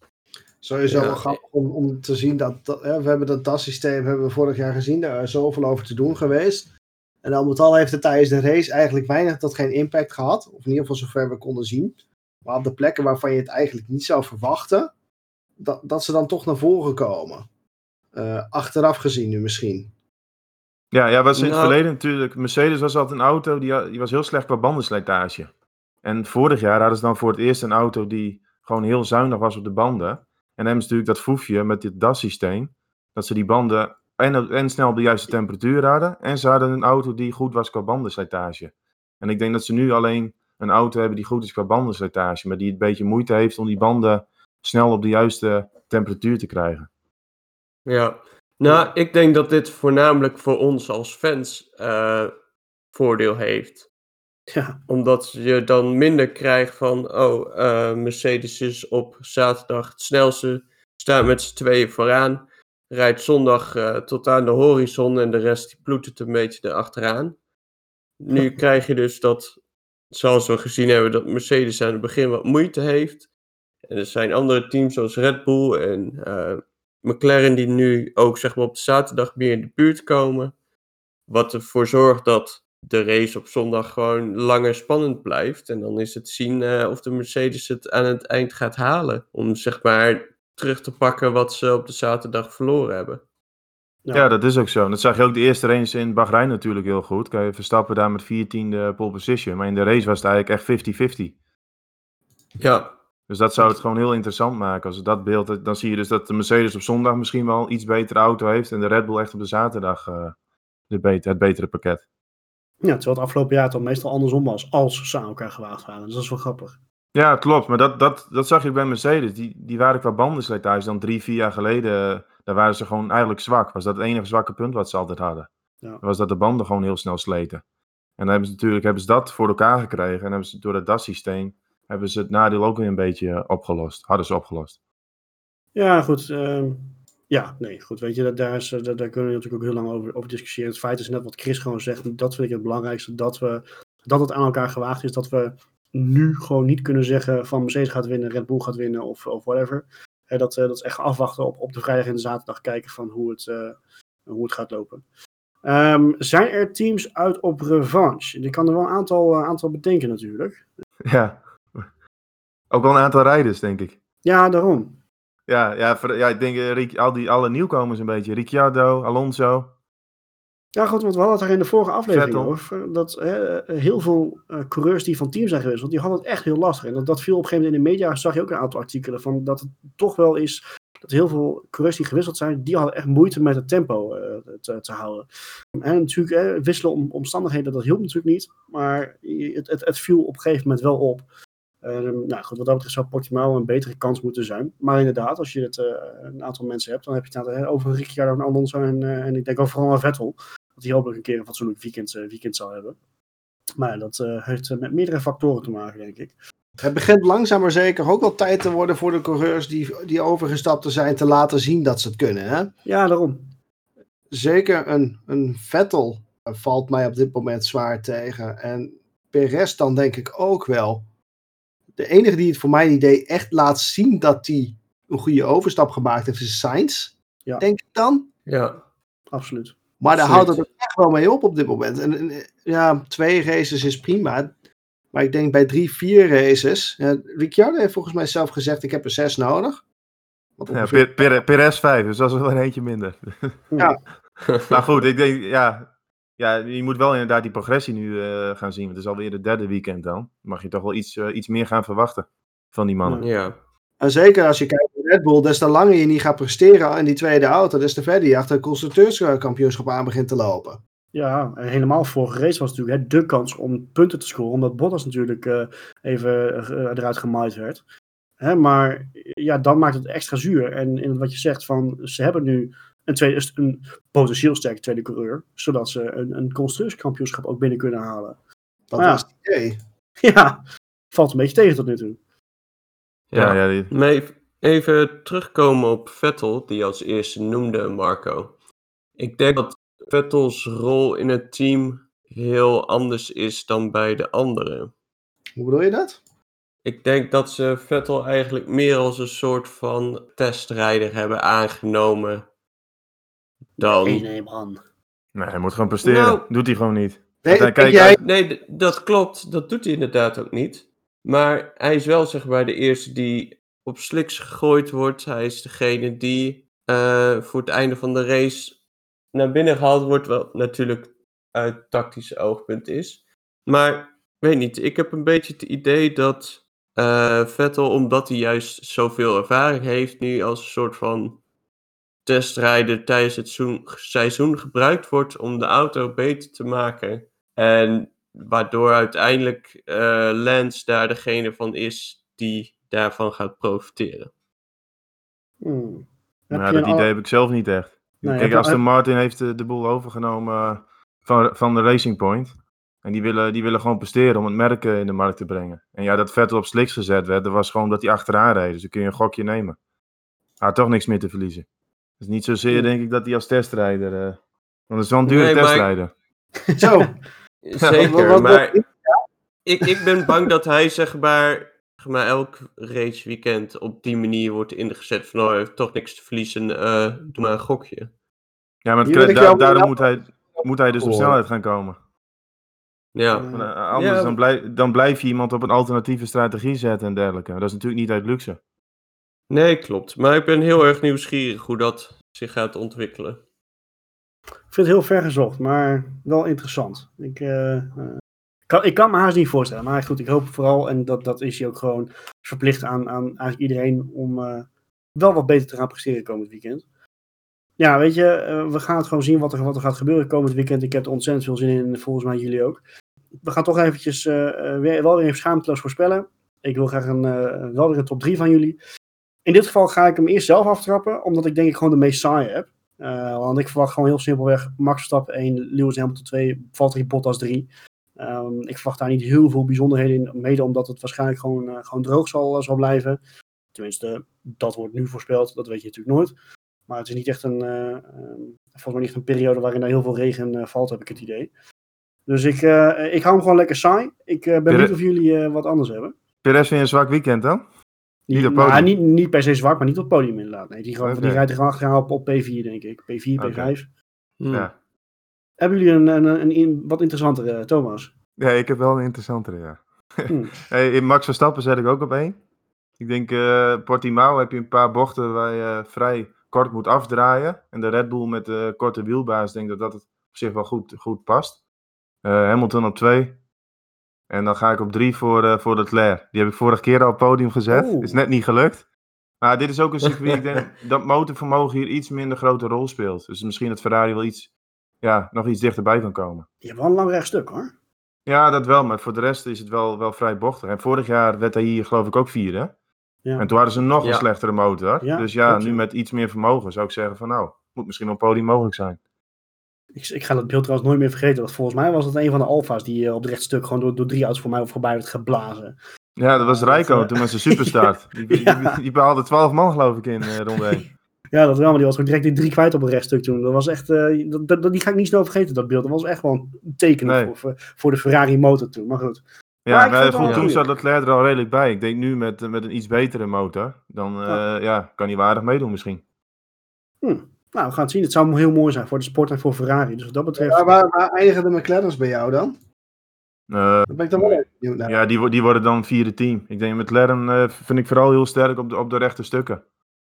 Sowieso ja. wel grappig om, om te zien dat, dat we hebben dat DAS-systeem hebben we vorig jaar gezien. Daar is zoveel over te doen geweest. En al met al heeft het tijdens de race eigenlijk weinig tot geen impact gehad. Of in ieder geval zover we konden zien. Maar op de plekken waarvan je het eigenlijk niet zou verwachten, dat, dat ze dan toch naar voren komen. achteraf gezien nu misschien. Ja, ja was in het nou, verleden natuurlijk. Mercedes was altijd een auto die, die was heel slecht qua bandenslijtage. En vorig jaar hadden ze dan voor het eerst een auto die gewoon heel zuinig was op de banden. En dan hebben ze natuurlijk dat foefje met dit DAS-systeem. Dat ze die banden en, en snel op de juiste temperatuur hadden. En ze hadden een auto die goed was qua bandenslijtage. En ik denk dat ze nu alleen een auto hebben die goed is qua bandenslijtage. Maar die een beetje moeite heeft om die banden snel op de juiste temperatuur te krijgen. Ja, nou, ik denk dat dit voornamelijk voor ons als fans uh, voordeel heeft. Ja. Omdat je dan minder krijgt van, oh, uh, Mercedes is op zaterdag het snelste, staat met z'n tweeën vooraan, rijdt zondag uh, tot aan de horizon en de rest die ploetert een beetje erachteraan. Nu krijg je dus dat, zoals we gezien hebben, dat Mercedes aan het begin wat moeite heeft. En er zijn andere teams zoals Red Bull en McLaren die nu ook zeg maar, op de zaterdag meer in de buurt komen. Wat ervoor zorgt dat de race op zondag gewoon langer spannend blijft. En dan is het zien uh, of de Mercedes het aan het eind gaat halen. Om zeg maar terug te pakken wat ze op de zaterdag verloren hebben. Ja, ja dat is ook zo. Dat zag je ook de eerste race in Bahrein natuurlijk heel goed. Kan je Verstappen daar met 14e pole position. Maar in de race was het eigenlijk echt 50-50. Ja, dus dat zou het gewoon heel interessant maken. Als dat beeld, dan zie je dus dat de Mercedes op zondag misschien wel iets betere auto heeft. En de Red Bull echt op de zaterdag uh, de beter, het betere pakket. Ja, terwijl het afgelopen jaar toch meestal andersom was. Als ze aan elkaar gewaagd waren. Dus dat is wel grappig. Ja, klopt. Maar dat, dat, dat zag je bij Mercedes. Die, die waren qua bandenslijtage dan drie, vier jaar geleden. Daar waren ze gewoon eigenlijk zwak. Was dat het enige zwakke punt wat ze altijd hadden. Ja. Was dat de banden gewoon heel snel sleten. En dan hebben ze natuurlijk hebben ze dat voor elkaar gekregen. En hebben ze door het DAS-systeem hebben ze het nadeel ook weer een beetje opgelost. Hadden ze opgelost. Ja, goed. Uh, ja, nee, goed. Weet je, daar, is, daar, daar kunnen we natuurlijk ook heel lang over, over discussiëren. Het feit is net wat Chris gewoon zegt. Dat vind ik het belangrijkste. Dat, we, dat het aan elkaar gewaagd is. Dat we nu gewoon niet kunnen zeggen van Mercedes gaat winnen, Red Bull gaat winnen of, of whatever. dat, dat is echt afwachten op, op de vrijdag en de zaterdag kijken van hoe het, hoe het gaat lopen. Ehm, zijn er teams uit op revanche? Ik kan er wel een aantal, aantal bedenken natuurlijk. Ja, ook wel een aantal rijders, denk ik. Ja, daarom. Ja, ja, ja ik denk al die, alle nieuwkomers een beetje. Ricciardo, Alonso. Ja, goed, want we hadden het daar in de vorige aflevering over. Dat heel veel uh, coureurs die van team zijn geweest, want die hadden het echt heel lastig. En dat, dat viel op een gegeven moment in de media, zag je ook een aantal artikelen van dat het toch wel is dat heel veel coureurs die gewisseld zijn, die hadden echt moeite met het tempo uh, te, te, houden. En natuurlijk, wisselen om omstandigheden, dat hielp natuurlijk niet. Maar het, het, het viel op een gegeven moment wel op. Uh, nou goed, wat dat betreft zou Portimao een betere kans moeten zijn. Maar inderdaad, als je het, uh, een aantal mensen hebt, dan heb je het over Ricciardo en Alonso en, uh, en ik denk ook vooral aan Vettel. Dat hij hopelijk een keer een fatsoenlijk weekend, weekend zal hebben. Maar dat heeft met meerdere factoren te maken, denk ik. Het begint langzaam maar zeker ook wel tijd te worden voor de coureurs die, die overgestapt zijn te laten zien dat ze het kunnen. Hè? Ja, daarom. Zeker een, een Vettel valt mij op dit moment zwaar tegen. En Perez dan denk ik ook wel. De enige die het voor mijn idee echt laat zien dat hij een goede overstap gemaakt heeft, is Sainz. Ja. Denk ik dan. Ja, absoluut. Maar daar houdt het echt wel mee op op dit moment. En, ja, twee races is prima. Maar ik denk bij drie, vier races. Ja, Ricciardo heeft volgens mij zelf gezegd: ik heb er zes nodig. Ja, Perez vijf, dus dat is wel een eentje minder. Ja. maar goed, ik denk, ja, ja, je moet wel inderdaad die progressie nu uh, gaan zien. Want het is alweer het derde weekend dan. Mag je toch wel iets, uh, iets meer gaan verwachten van die mannen. Ja. En zeker als je kijkt naar Red Bull, des te langer je niet gaat presteren in die tweede auto, des te verder je achter het constructeurskampioenschap aan begint te lopen. Ja, helemaal vorige race was natuurlijk hè, de kans om punten te scoren, omdat Bottas natuurlijk uh, even eruit gemaaid werd. Hè, maar ja, dan maakt het extra zuur. En in wat je zegt van, ze hebben nu een, tweede, een potentieel sterke tweede coureur, zodat ze een, een constructeurskampioenschap ook binnen kunnen halen. Dat was het idee. Ja, valt een beetje tegen tot nu toe. Ja, ja, ja die... even terugkomen op Vettel, die als eerste noemde Marco. Ik denk dat Vettels rol in het team heel anders is dan bij de anderen. Hoe bedoel je dat? Ik denk dat ze Vettel eigenlijk meer als een soort van testrijder hebben aangenomen dan... Nee, man. Nee, hij moet gewoon presteren. Nou, Doet hij gewoon niet. Nee, kijk, jij... nee, dat klopt. Dat doet hij inderdaad ook niet. Maar hij is wel zeg maar de eerste die op sliks gegooid wordt. Hij is degene die uh, voor het einde van de race naar binnen gehaald wordt. Wat natuurlijk uit tactisch oogpunt is. Maar weet niet, ik heb een beetje het idee dat uh, Vettel, omdat hij juist zoveel ervaring heeft, nu als een soort van testrijder tijdens het seizoen gebruikt wordt om de auto beter te maken. En waardoor uiteindelijk uh, Lance daar degene van is die daarvan gaat profiteren. Hmm. Nou, dat idee heb ik zelf niet echt. Nee, Kijk, Aston Martin heeft de, de boel overgenomen eh, van, van de Racing Point. En die willen, die willen gewoon presteren om het merk in de markt te brengen. En ja, dat Vettel op sliks gezet werd, dat was gewoon dat hij achteraan reed. Dus dan kun je een gokje nemen. Hij had toch niks meer te verliezen. Dus niet zozeer denk ik dat hij als testrijder... Uh, want het is wel een dure nee, testrijder. Zo. Zeker, maar ik, ik ben bang dat hij zeg maar, zeg maar elk race weekend op die manier wordt ingezet van oh, hij heeft toch niks te verliezen, uh, doe maar een gokje. Ja, maar het, da daarom moet hij, moet hij dus op snelheid gaan komen. Ja. Uh, anders ja. Dan, blijf, dan blijf je iemand op een alternatieve strategie zetten en dergelijke. Dat is natuurlijk niet uit luxe. Nee, klopt. Maar ik ben heel erg nieuwsgierig hoe dat zich gaat ontwikkelen. Ik vind het heel ver gezocht, maar wel interessant. Ik, uh, kan, ik kan me haast niet voorstellen. Maar goed, ik hoop vooral, en dat, dat is hij ook gewoon verplicht aan, aan eigenlijk iedereen om uh, wel wat beter te gaan presteren komend weekend. Ja, weet je, we gaan het gewoon zien wat er, wat er gaat gebeuren komend weekend. Ik heb er ontzettend veel zin in, volgens mij jullie ook. We gaan toch eventjes weer, wel weer even schaamteloos voorspellen. Ik wil graag een, wel weer een top 3 van jullie. In dit geval ga ik hem eerst zelf aftrappen, omdat ik denk ik gewoon de meest saaie heb. Uh, want ik verwacht gewoon heel simpelweg Max Verstappen 1, Lewis Hamilton 2, Valtteri Bottas 3. Um, ik verwacht daar niet heel veel bijzonderheden in, mede omdat het waarschijnlijk gewoon, uh, gewoon droog zal, uh, zal blijven. Tenminste, dat wordt nu voorspeld, dat weet je natuurlijk nooit. Maar het is niet echt een, volgens mij niet een periode waarin er heel veel regen valt, heb ik het idee. Dus ik, ik hou hem gewoon lekker saai. Ik ben benieuwd of jullie wat anders hebben. Perez weer een zwak weekend dan? Niet op nou, niet, niet per se zwak, maar niet op het podium inderdaad. Nee, die, gewoon, die rijdt er gewoon achteraan op, op P4, denk ik. P4, Oké. P5. Hm. Ja. Hebben jullie een, een, een, een wat interessantere, Thomas? ja, ik heb wel een interessantere, ja. Hm. Hey, in Max Verstappen zet ik ook op één. Ik denk, eh Portimao heb je een paar bochten waar je vrij kort moet afdraaien. En de Red Bull met de korte wielbaas, denk dat dat het op zich wel goed, goed past. Eh, Hamilton op twee. En dan ga ik op drie voor, eh voor Leclerc. Die heb ik vorige keer al op het podium gezet. Oeh. Is net niet gelukt. Maar dit is ook een circuit, ik denk dat motorvermogen hier iets minder grote rol speelt. Dus misschien dat Ferrari wel iets, ja, nog iets dichterbij kan komen. Je hebt wel een lang rechtstuk hoor. Ja, dat wel, maar voor de rest is het wel, wel vrij bochtig. En vorig jaar werd hij hier geloof ik ook vierde. hè? Ja. En toen hadden ze nog een slechtere motor. Ja, dus ja, nu met iets meer vermogen zou ik zeggen van nou, moet misschien op podium mogelijk zijn. Ik, ik ga dat beeld trouwens nooit meer vergeten. Want volgens mij was het een van de alfa's die eh, op het rechtstuk gewoon door, door drie auto's voor mij voorbij werd geblazen. Ja, dat was Rijko dat, eh, toen met zijn superstart. Die, die, Ja. die, die behaalde 12 man geloof ik in eh ronde 1. Ja, dat wel, maar die was ook direct die drie kwijt op het rechtstuk toen. Dat was echt, dat, dat, die ga ik niet snel vergeten, dat beeld. Dat was echt wel een teken Nee. voor, voor, de Ferrari motor toen. Maar goed. Ja, maar vond toen zat Leclerc er al redelijk bij. Ik denk nu met, met een iets betere motor, dan Ja. ja. kan hij wel aardig meedoen misschien. Nou, we gaan het zien. Het zou heel mooi zijn voor de sport en voor Ferrari. Dus wat dat betreft... Waar, waar, waar eindigen de McLaren's bij jou dan? Eh, Daar ben ik dan wel even benieuwd naar. ja, die, die worden dan vierde team. Ik denk McLaren eh vind ik vooral heel sterk op de, op de rechte stukken.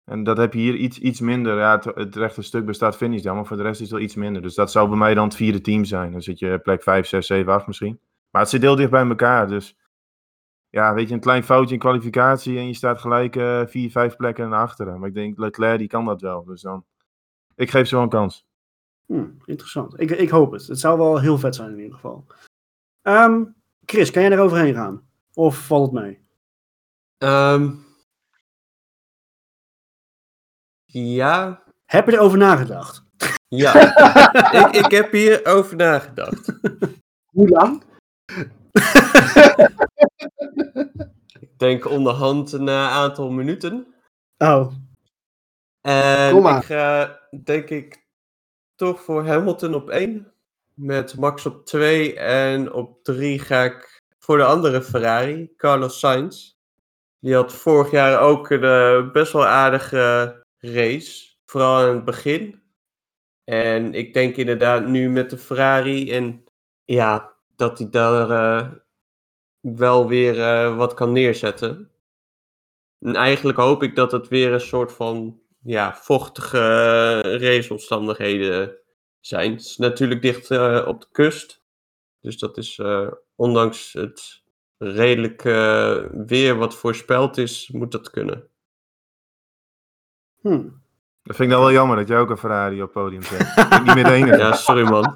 En dat heb je hier iets, iets minder. Ja, het, het rechte stuk bestaat finish dan, maar voor de rest is het wel iets minder. Dus dat zou bij mij dan het vierde team zijn. Dan zit je plek 5, 6, 7, 8 misschien. Maar het zit heel dicht bij elkaar. Dus ja, weet je, een klein foutje in kwalificatie en je staat gelijk eh vier, vijf plekken naar achteren. Maar ik denk, Leclerc die kan dat wel. Dus dan, ik geef ze wel een kans. Hm, interessant. Ik, ik hoop het. Het zou wel heel vet zijn in ieder geval. Ehm, Chris, kan jij er overheen gaan? Of valt het mee? Ehm, ja, Heb je erover nagedacht? ja. ik, ik heb hier over nagedacht. Hoe lang? Ik denk onderhand een eh, aantal minuten. Oh, En ik ga, denk ik, toch voor Hamilton op 1. Met Max op 2. En op 3 ga ik voor de andere Ferrari, Carlos Sainz. Die had vorig jaar ook een eh, best wel aardige race. Vooral aan het begin. En ik denk inderdaad nu met de Ferrari. En ja, dat hij daar eh, wel weer eh, wat kan neerzetten. En eigenlijk hoop ik dat het weer een soort van ja, vochtige eh, raceomstandigheden zijn. Het is natuurlijk dicht eh, op de kust. Dus dat is, eh, ondanks het redelijk weer wat voorspeld is, moet dat kunnen. hm. Dat vind ik dan wel jammer dat jij ook een Ferrari op het podium zet. Ik niet meer de enige. Ja, sorry man.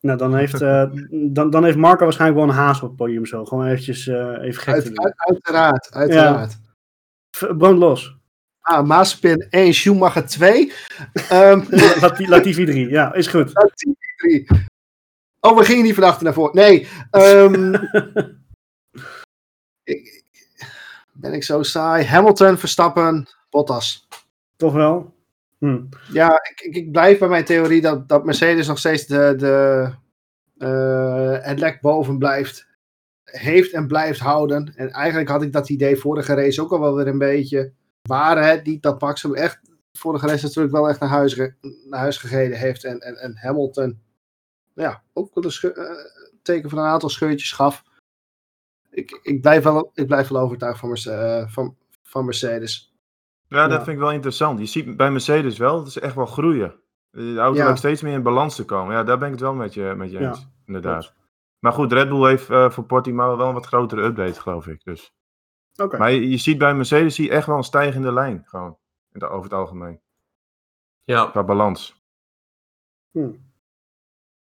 Nou, dan heeft, eh, dan, dan heeft Marco waarschijnlijk wel een haas op het podium zo. Gewoon eventjes eh, even gek te Uit, doen. uit- uiteraard, uiteraard. Brand los. Ah, Mazepin 1, Schumacher 2. Ehm Lati- Latifi 3, ja, is goed. Latifi 3. Oh, we gingen niet van achter naar voren. Nee. ehm, ik, ben ik zo saai? Hamilton, Verstappen, Bottas. Toch wel? Hm. Ja, ik, ik, ik blijf bij mijn theorie dat, dat Mercedes nog steeds de, de, eh, het lek boven blijft. Heeft en blijft houden. En eigenlijk had ik dat idee vorige race ook al wel weer een beetje. Waren het niet dat Max hem echt vorige race natuurlijk wel echt naar huis, naar huis heeft. En, en, en Hamilton ja, ook wel een eh, teken van een aantal scheurtjes gaf. Ik, ik, blijf, wel, ik blijf wel overtuigd van, Merce- eh, van, van Mercedes. Ja, dat Ja. vind ik wel interessant. Je ziet bij Mercedes wel, het is echt wel groeien. De auto Ja. steeds meer in balans te komen. Ja, daar ben ik het wel met je, met je Ja, eens. inderdaad. Maar goed, Red Bull heeft eh, voor Portimao wel een wat grotere update, geloof ik. Dus. Oké. Maar je, je ziet bij Mercedes zie je echt wel een stijgende lijn. Gewoon, over het algemeen. Ja, Qua balans.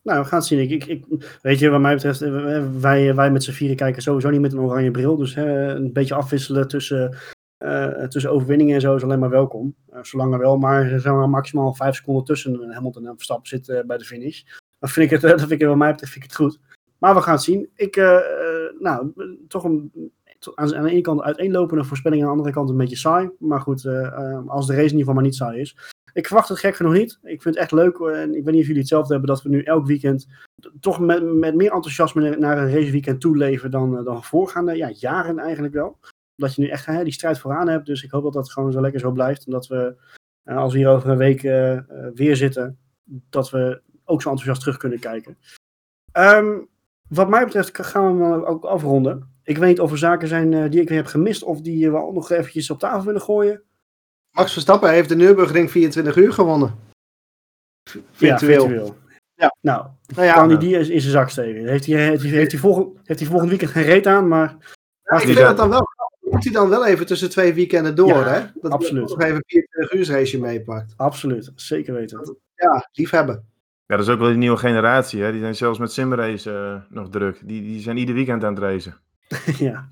Nou, we gaan het zien. Ik, ik, ik, weet je, wat mij betreft, eh, wij, wij met z'n vieren kijken sowieso niet met een oranje bril. Dus hè, een beetje afwisselen tussen, eh, tussen overwinningen en zo is alleen maar welkom. Eh, zolang er wel maar, zeg maar maximaal vijf seconden tussen Hamilton en Verstappen zit eh, bij de finish. Dan vind ik het, eh, dat vind ik, wat mij betreft vind ik het goed. Maar we gaan het zien. Ik, eh, eh, nou, toch een, aan, de ene kant uiteenlopende voorspelling, aan de andere kant een beetje saai. Maar goed, eh, eh, als de race in ieder geval maar niet saai is. ik verwacht het gek genoeg niet. Ik vind het echt leuk. En ik weet niet of jullie hetzelfde hebben. Dat we nu elk weekend toch met, met meer enthousiasme naar een raceweekend toe leven dan, dan voorgaande ja, jaren eigenlijk wel. Dat je nu echt die strijd vooraan hebt. Dus ik hoop dat dat gewoon zo lekker zo blijft. En dat we, als we hier over een week weer zitten, dat we ook zo enthousiast terug kunnen kijken. Um, wat mij betreft gaan we hem ook afronden. Ik weet niet of er zaken zijn uh, die ik weer heb gemist of die we ook nog eventjes op tafel willen gooien. Max Verstappen heeft de Nürburgring 24 uur gewonnen. Virtueel. Ja, virtueel. Ja. Nou, nou ja, kan hij die in zijn zak steken. Heeft hij, heeft hij, heeft hij, volgend, heeft hij volgend weekend geen reet aan, maar... Ja, ik vind dat dan wel moet hij dan wel even tussen twee weekenden door, ja, hè? Dat absoluut. nog even 24 uur race meepakt. Absoluut, zeker weten. Ja, liefhebben. Ja, dat is ook wel die nieuwe generatie. Hè? Die zijn zelfs met simrace uh, nog druk. Die, die zijn ieder weekend aan het racen. ja.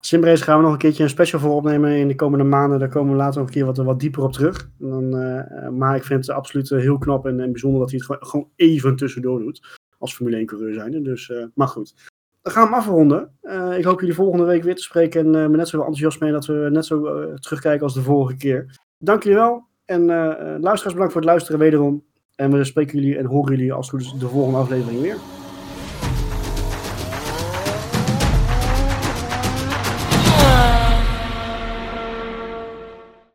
Simrace gaan we nog een keertje een special voor opnemen in de komende maanden. Daar komen we later nog een keer wat, wat dieper op terug. dan, uh, maar ik vind het absoluut heel knap en, en bijzonder dat hij het gewoon, gewoon even tussendoor doet. Als Formule 1 coureur zijn. Dus, maar goed. Dan gaan we afronden. ik hoop jullie volgende week weer te spreken. En me net zo enthousiast mee dat we net zo terugkijken als de vorige keer. Dank jullie wel. En luisteraars bedankt voor het luisteren wederom. En we spreken jullie en horen jullie als het goed is de volgende aflevering weer.